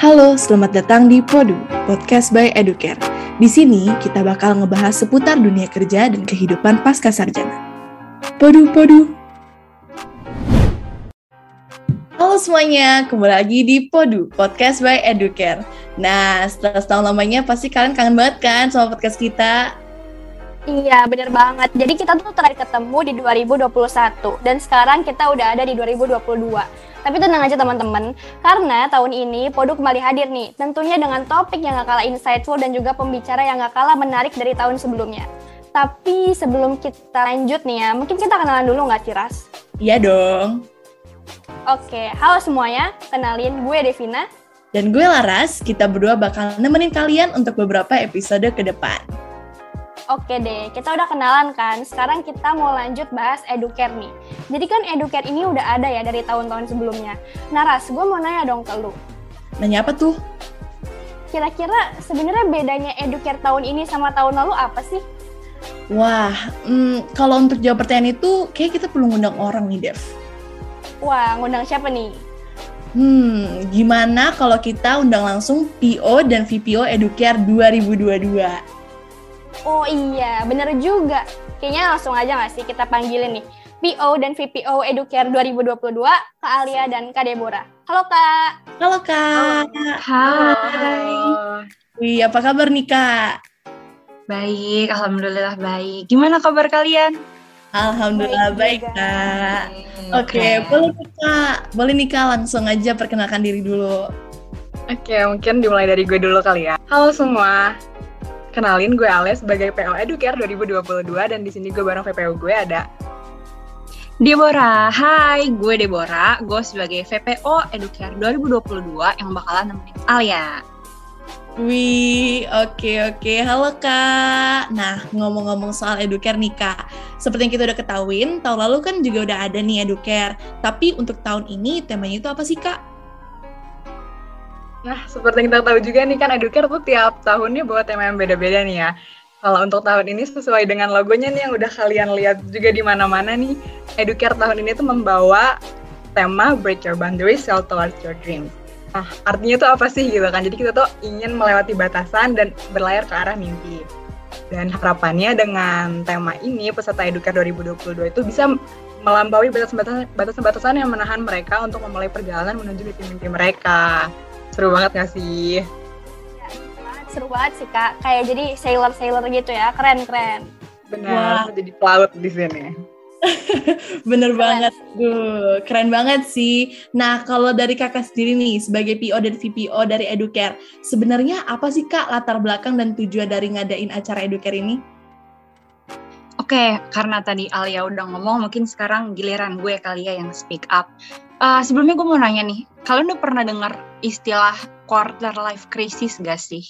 Halo, selamat datang di Podu, podcast by Educare. Di sini kita bakal ngebahas seputar dunia kerja dan kehidupan pasca sarjana. Podu, podu. Halo semuanya, kembali lagi di Podu, podcast by Educare. Nah, setelah setahun lamanya pasti kalian kangen banget kan sama podcast kita? Iya, bener banget. Jadi kita tuh terakhir ketemu di 2021 dan sekarang kita udah ada di 2022. Tapi tenang aja teman-teman, karena tahun ini Podu kembali hadir nih, tentunya dengan topik yang gak kalah insightful dan juga pembicara yang gak kalah menarik dari tahun sebelumnya. Tapi sebelum kita lanjut nih ya, mungkin kita kenalan dulu nggak Ciras? Iya dong. Oke, halo semuanya, kenalin gue Devina. Dan gue Laras, kita berdua bakal nemenin kalian untuk beberapa episode ke depan. Oke deh, kita udah kenalan kan. Sekarang kita mau lanjut bahas Educare nih. Jadi kan Educare ini udah ada ya dari tahun-tahun sebelumnya. Nah Ras, gue mau nanya dong ke lu. Nanya apa tuh? Kira-kira sebenarnya bedanya Educare tahun ini sama tahun lalu apa sih? Wah, hmm, kalau untuk jawab pertanyaan itu, kayak kita perlu ngundang orang nih, Dev. Wah, ngundang siapa nih? Hmm, gimana kalau kita undang langsung PO dan VPO Educare 2022? Oh iya, bener juga. Kayaknya langsung aja nggak sih kita panggilin nih. PO dan VPO Educare 2022, Kak Alia dan Kak Deborah. Halo Kak. Halo Kak. Hai. Wih, apa kabar nih Kak? Baik, Alhamdulillah baik. Gimana kabar kalian? Alhamdulillah baik, baik Kak. Oke, okay, boleh nih Kak. Boleh nih Kak, langsung aja perkenalkan diri dulu. Oke, okay, mungkin dimulai dari gue dulu kali ya. Halo semua, Kenalin gue Ales sebagai PO Educare 2022 dan di sini gue bareng VPO gue ada Deborah, hai, gue Deborah, gue sebagai VPO Educare 2022 yang bakalan nemenin Alia. Wih, oke okay, oke. Okay. Halo Kak. Nah, ngomong-ngomong soal Educare nih Kak. Seperti yang kita udah ketahuin, tahun lalu kan juga udah ada nih Educare. Tapi untuk tahun ini temanya itu apa sih Kak? Nah, seperti yang kita tahu juga nih kan Educare tuh tiap tahunnya bawa tema yang beda-beda nih ya. Kalau untuk tahun ini sesuai dengan logonya nih yang udah kalian lihat juga di mana-mana nih, Educare tahun ini tuh membawa tema Break Your Boundaries, Sell Towards Your Dreams. Nah, artinya tuh apa sih gitu kan? Jadi kita tuh ingin melewati batasan dan berlayar ke arah mimpi. Dan harapannya dengan tema ini, peserta Educare 2022 itu bisa melampaui batasan-batasan yang menahan mereka untuk memulai perjalanan menuju mimpi-mimpi mereka. Seru banget gak sih? Ya, seru banget sih kak. Kayak jadi sailor-sailor gitu ya, keren-keren. Benar, Wah. jadi pelaut di sini. Bener keren. banget, tuh keren banget sih. Nah kalau dari kakak sendiri nih sebagai PO dan VPO dari Educare, sebenarnya apa sih kak latar belakang dan tujuan dari ngadain acara Educare ini? Oke, karena tadi Alia udah ngomong, mungkin sekarang giliran gue kali ya yang speak up. Uh, sebelumnya gue mau nanya nih, kalian udah pernah dengar istilah quarter life crisis gak sih?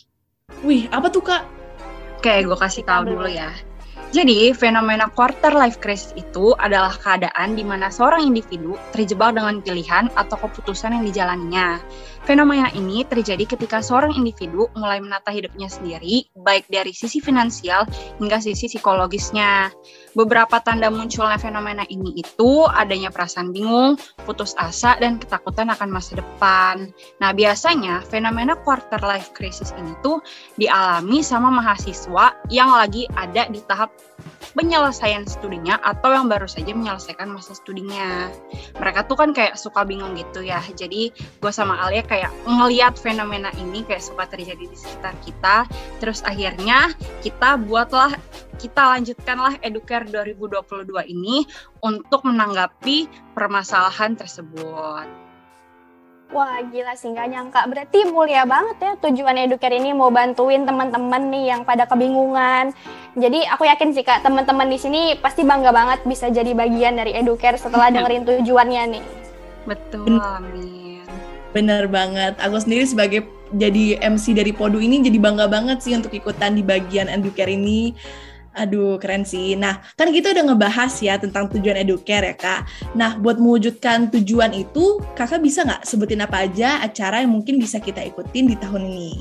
Wih, apa tuh kak? Oke, gue kasih tahu dulu ya. Jadi, fenomena quarter life crisis itu adalah keadaan di mana seorang individu terjebak dengan pilihan atau keputusan yang dijalaninya. Fenomena ini terjadi ketika seorang individu mulai menata hidupnya sendiri, baik dari sisi finansial hingga sisi psikologisnya. Beberapa tanda munculnya fenomena ini itu adanya perasaan bingung, putus asa, dan ketakutan akan masa depan. Nah, biasanya fenomena quarter life crisis ini tuh dialami sama mahasiswa yang lagi ada di tahap penyelesaian studinya atau yang baru saja menyelesaikan masa studinya. Mereka tuh kan kayak suka bingung gitu ya. Jadi gue sama Alia kayak ngeliat fenomena ini kayak suka terjadi di sekitar kita. Terus akhirnya kita buatlah kita lanjutkanlah Educare 2022 ini untuk menanggapi permasalahan tersebut. Wah gila sih nggak nyangka. Berarti mulia banget ya tujuan Educare ini mau bantuin teman-teman nih yang pada kebingungan. Jadi aku yakin sih kak teman-teman di sini pasti bangga banget bisa jadi bagian dari Educare setelah dengerin tujuannya nih. Betul, amin. Bener banget. Aku sendiri sebagai jadi MC dari Podu ini jadi bangga banget sih untuk ikutan di bagian Educare ini Aduh, keren sih. Nah, kan kita udah ngebahas ya tentang tujuan educare ya, Kak. Nah, buat mewujudkan tujuan itu, Kakak bisa nggak sebutin apa aja acara yang mungkin bisa kita ikutin di tahun ini?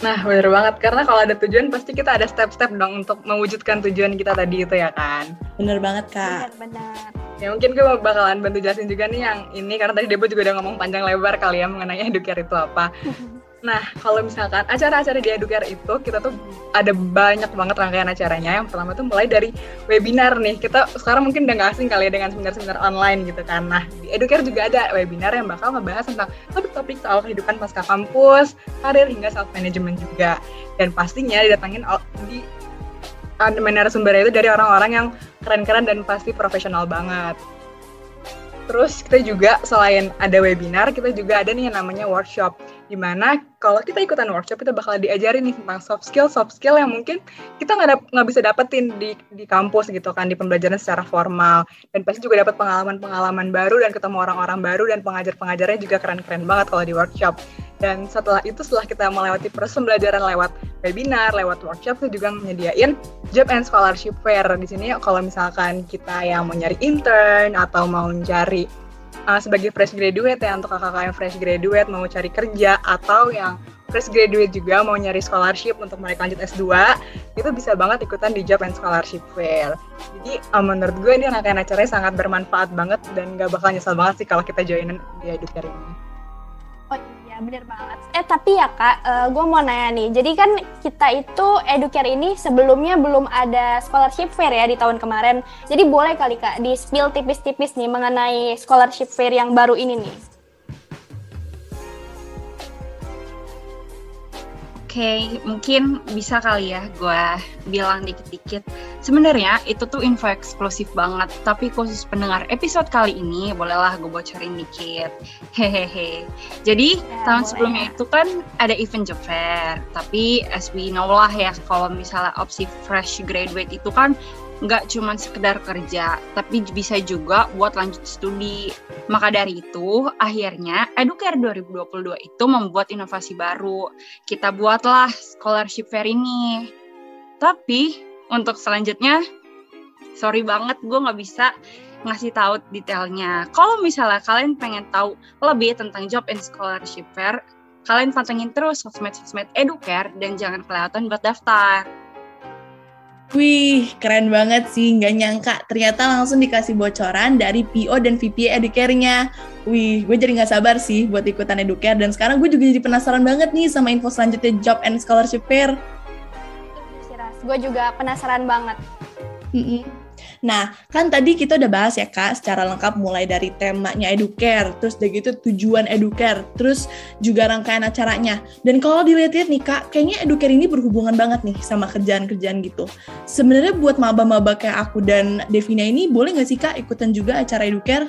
Nah, bener banget. Karena kalau ada tujuan, pasti kita ada step-step dong untuk mewujudkan tujuan kita tadi itu ya kan? Bener banget, Kak. Benar-benar. Ya mungkin gue bakalan bantu jelasin juga nih yang ini, karena tadi Debo juga udah ngomong panjang lebar kali ya mengenai educare itu apa. Nah, kalau misalkan acara-acara di Educare itu kita tuh ada banyak banget rangkaian acaranya. Yang pertama tuh mulai dari webinar nih. Kita sekarang mungkin udah gak asing kali ya dengan seminar-seminar online gitu kan. Nah, di Educare juga ada webinar yang bakal ngebahas tentang topik-topik soal kehidupan pasca kampus, karir hingga self management juga. Dan pastinya didatangin di narasumbernya itu dari orang-orang yang keren-keren dan pasti profesional banget. Terus kita juga selain ada webinar, kita juga ada nih yang namanya workshop. Di mana kalau kita ikutan workshop, kita bakal diajarin nih tentang soft skill, soft skill yang mungkin kita nggak bisa dapetin di di kampus gitu kan, di pembelajaran secara formal. Dan pasti juga dapat pengalaman-pengalaman baru dan ketemu orang-orang baru dan pengajar-pengajarnya juga keren-keren banget kalau di workshop. Dan setelah itu, setelah kita melewati proses pembelajaran lewat webinar, lewat workshop, itu juga menyediain job and scholarship fair. Di sini kalau misalkan kita yang mau nyari intern atau mau cari uh, sebagai fresh graduate ya untuk kakak-kakak yang fresh graduate mau cari kerja atau yang fresh graduate juga mau nyari scholarship untuk mereka lanjut S2 itu bisa banget ikutan di job and scholarship fair. Jadi uh, menurut gue ini rangkaian acaranya sangat bermanfaat banget dan gak bakal nyesel banget sih kalau kita joinin di Educare ini. Oh bener banget. Eh tapi ya kak, uh, eh, gue mau nanya nih. Jadi kan kita itu Educare ini sebelumnya belum ada scholarship fair ya di tahun kemarin. Jadi boleh kali kak di spill tipis-tipis nih mengenai scholarship fair yang baru ini nih. okay, mungkin bisa kali ya gue bilang dikit-dikit. Sebenarnya itu tuh info eksklusif banget, tapi khusus pendengar episode kali ini, bolehlah gue bocorin dikit. Hehehe. Jadi ya, tahun boleh. sebelumnya itu kan ada event job fair, tapi as we know lah ya, kalau misalnya opsi fresh graduate itu kan nggak cuma sekedar kerja, tapi bisa juga buat lanjut studi. Maka dari itu, akhirnya Educare 2022 itu membuat inovasi baru. Kita buatlah scholarship fair ini. Tapi untuk selanjutnya, sorry banget gue nggak bisa ngasih tahu detailnya. Kalau misalnya kalian pengen tahu lebih tentang job and scholarship fair, kalian pantengin terus sosmed-sosmed Educare dan jangan kelihatan buat daftar. Wih, keren banget sih. Nggak nyangka ternyata langsung dikasih bocoran dari PO dan VP Educare-nya. Wih, gue jadi nggak sabar sih buat ikutan Educare. Dan sekarang gue juga jadi penasaran banget nih sama info selanjutnya Job and Scholarship Fair. Gue juga penasaran banget. Mm -mm. Nah, kan tadi kita udah bahas ya Kak secara lengkap mulai dari temanya Educare, terus udah gitu tujuan Educare, terus juga rangkaian acaranya. Dan kalau dilihat-lihat nih Kak, kayaknya Educare ini berhubungan banget nih sama kerjaan-kerjaan gitu. Sebenarnya buat maba-maba kayak aku dan Devina ini boleh nggak sih Kak ikutan juga acara Educare?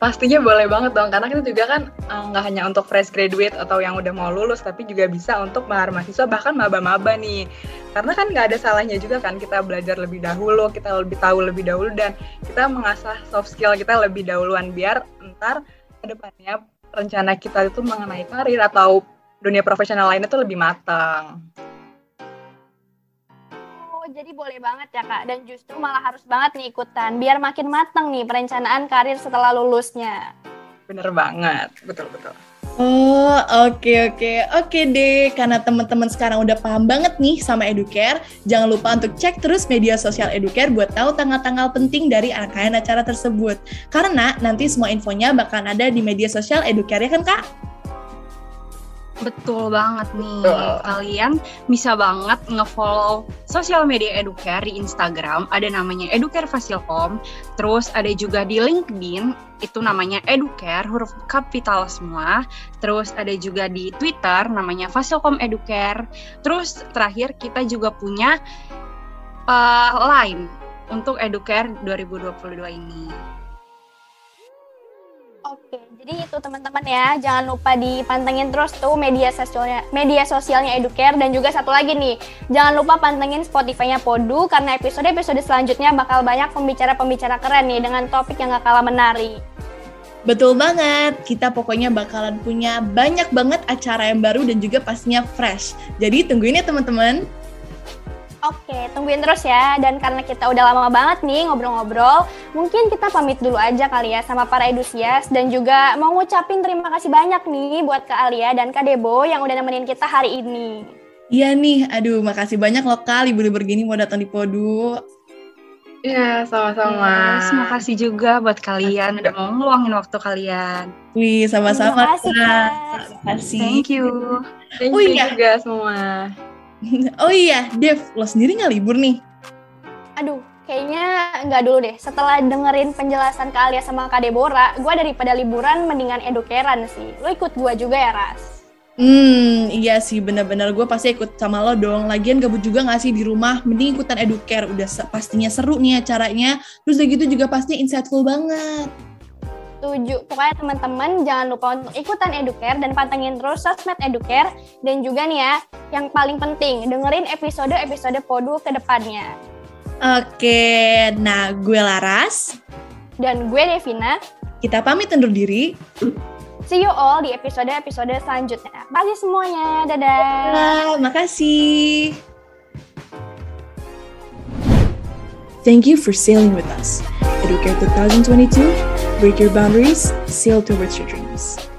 Pastinya boleh banget dong, karena kita juga kan eh, nggak hanya untuk fresh graduate atau yang udah mau lulus, tapi juga bisa untuk mahar mahasiswa, bahkan maba-maba nih. Karena kan nggak ada salahnya juga kan kita belajar lebih dahulu, kita lebih tahu lebih dahulu, dan kita mengasah soft skill kita lebih dahuluan, biar ntar ke depannya rencana kita itu mengenai karir atau dunia profesional lainnya itu lebih matang jadi boleh banget ya kak dan justru malah harus banget nih ikutan biar makin matang nih perencanaan karir setelah lulusnya. Bener banget, betul betul. Oh, oke okay, oke. Okay. Oke okay deh, karena teman-teman sekarang udah paham banget nih sama Educare, jangan lupa untuk cek terus media sosial Educare buat tahu tanggal-tanggal penting dari rangkaian acara tersebut. Karena nanti semua infonya bakal ada di media sosial Educare ya kan, Kak? Betul banget nih. Betul. Kalian bisa banget ngefollow sosial media Educare di Instagram, ada namanya Educare Fasilkom. Terus ada juga di LinkedIn, itu namanya Educare, huruf kapital semua. Terus ada juga di Twitter, namanya Fasilkom Educare. Terus terakhir kita juga punya uh, line untuk Educare 2022 ini. Oke, jadi itu teman-teman ya, jangan lupa dipantengin terus tuh media sosialnya, media sosialnya Educare dan juga satu lagi nih, jangan lupa pantengin Spotify-nya Podu karena episode-episode selanjutnya bakal banyak pembicara-pembicara keren nih dengan topik yang gak kalah menarik. Betul banget, kita pokoknya bakalan punya banyak banget acara yang baru dan juga pastinya fresh. Jadi tungguin ya teman-teman. Oke, tungguin terus ya. Dan karena kita udah lama banget nih ngobrol-ngobrol, mungkin kita pamit dulu aja kali ya sama para edusias dan juga mau ngucapin terima kasih banyak nih buat Kak Alia dan Kak Debo yang udah nemenin kita hari ini. Iya nih, aduh makasih banyak loh Kak libur-libur gini mau datang di Podu. Iya, sama-sama. Terima kasih juga buat kalian udah mau ngeluangin waktu kalian. Wih, sama-sama Terima kasih, Kak. Terima kasih. Thank you. Thank Oh you iya. juga semua. Oh iya, Dev, lo sendiri nggak libur nih? Aduh, kayaknya nggak dulu deh. Setelah dengerin penjelasan Kak Alia sama Kak Debora, gue daripada liburan mendingan edukeran sih. Lo ikut gue juga ya, Ras? Hmm, iya sih bener-bener gue pasti ikut sama lo dong. Lagian gabut juga gak sih di rumah? Mending ikutan educare, udah pastinya seru nih acaranya. Terus udah gitu juga pastinya insightful banget. Setuju. Pokoknya teman-teman jangan lupa untuk ikutan Educare dan pantengin terus sosmed Educare. Dan juga nih ya, yang paling penting, dengerin episode-episode Podu ke depannya. Oke, nah gue Laras. Dan gue Devina, Kita pamit undur diri. see you all di episode-episode selanjutnya. Bye semuanya, dadah! Ah, makasih. Thank you for sailing with us. Educare 2022, break your boundaries, sail towards your dreams.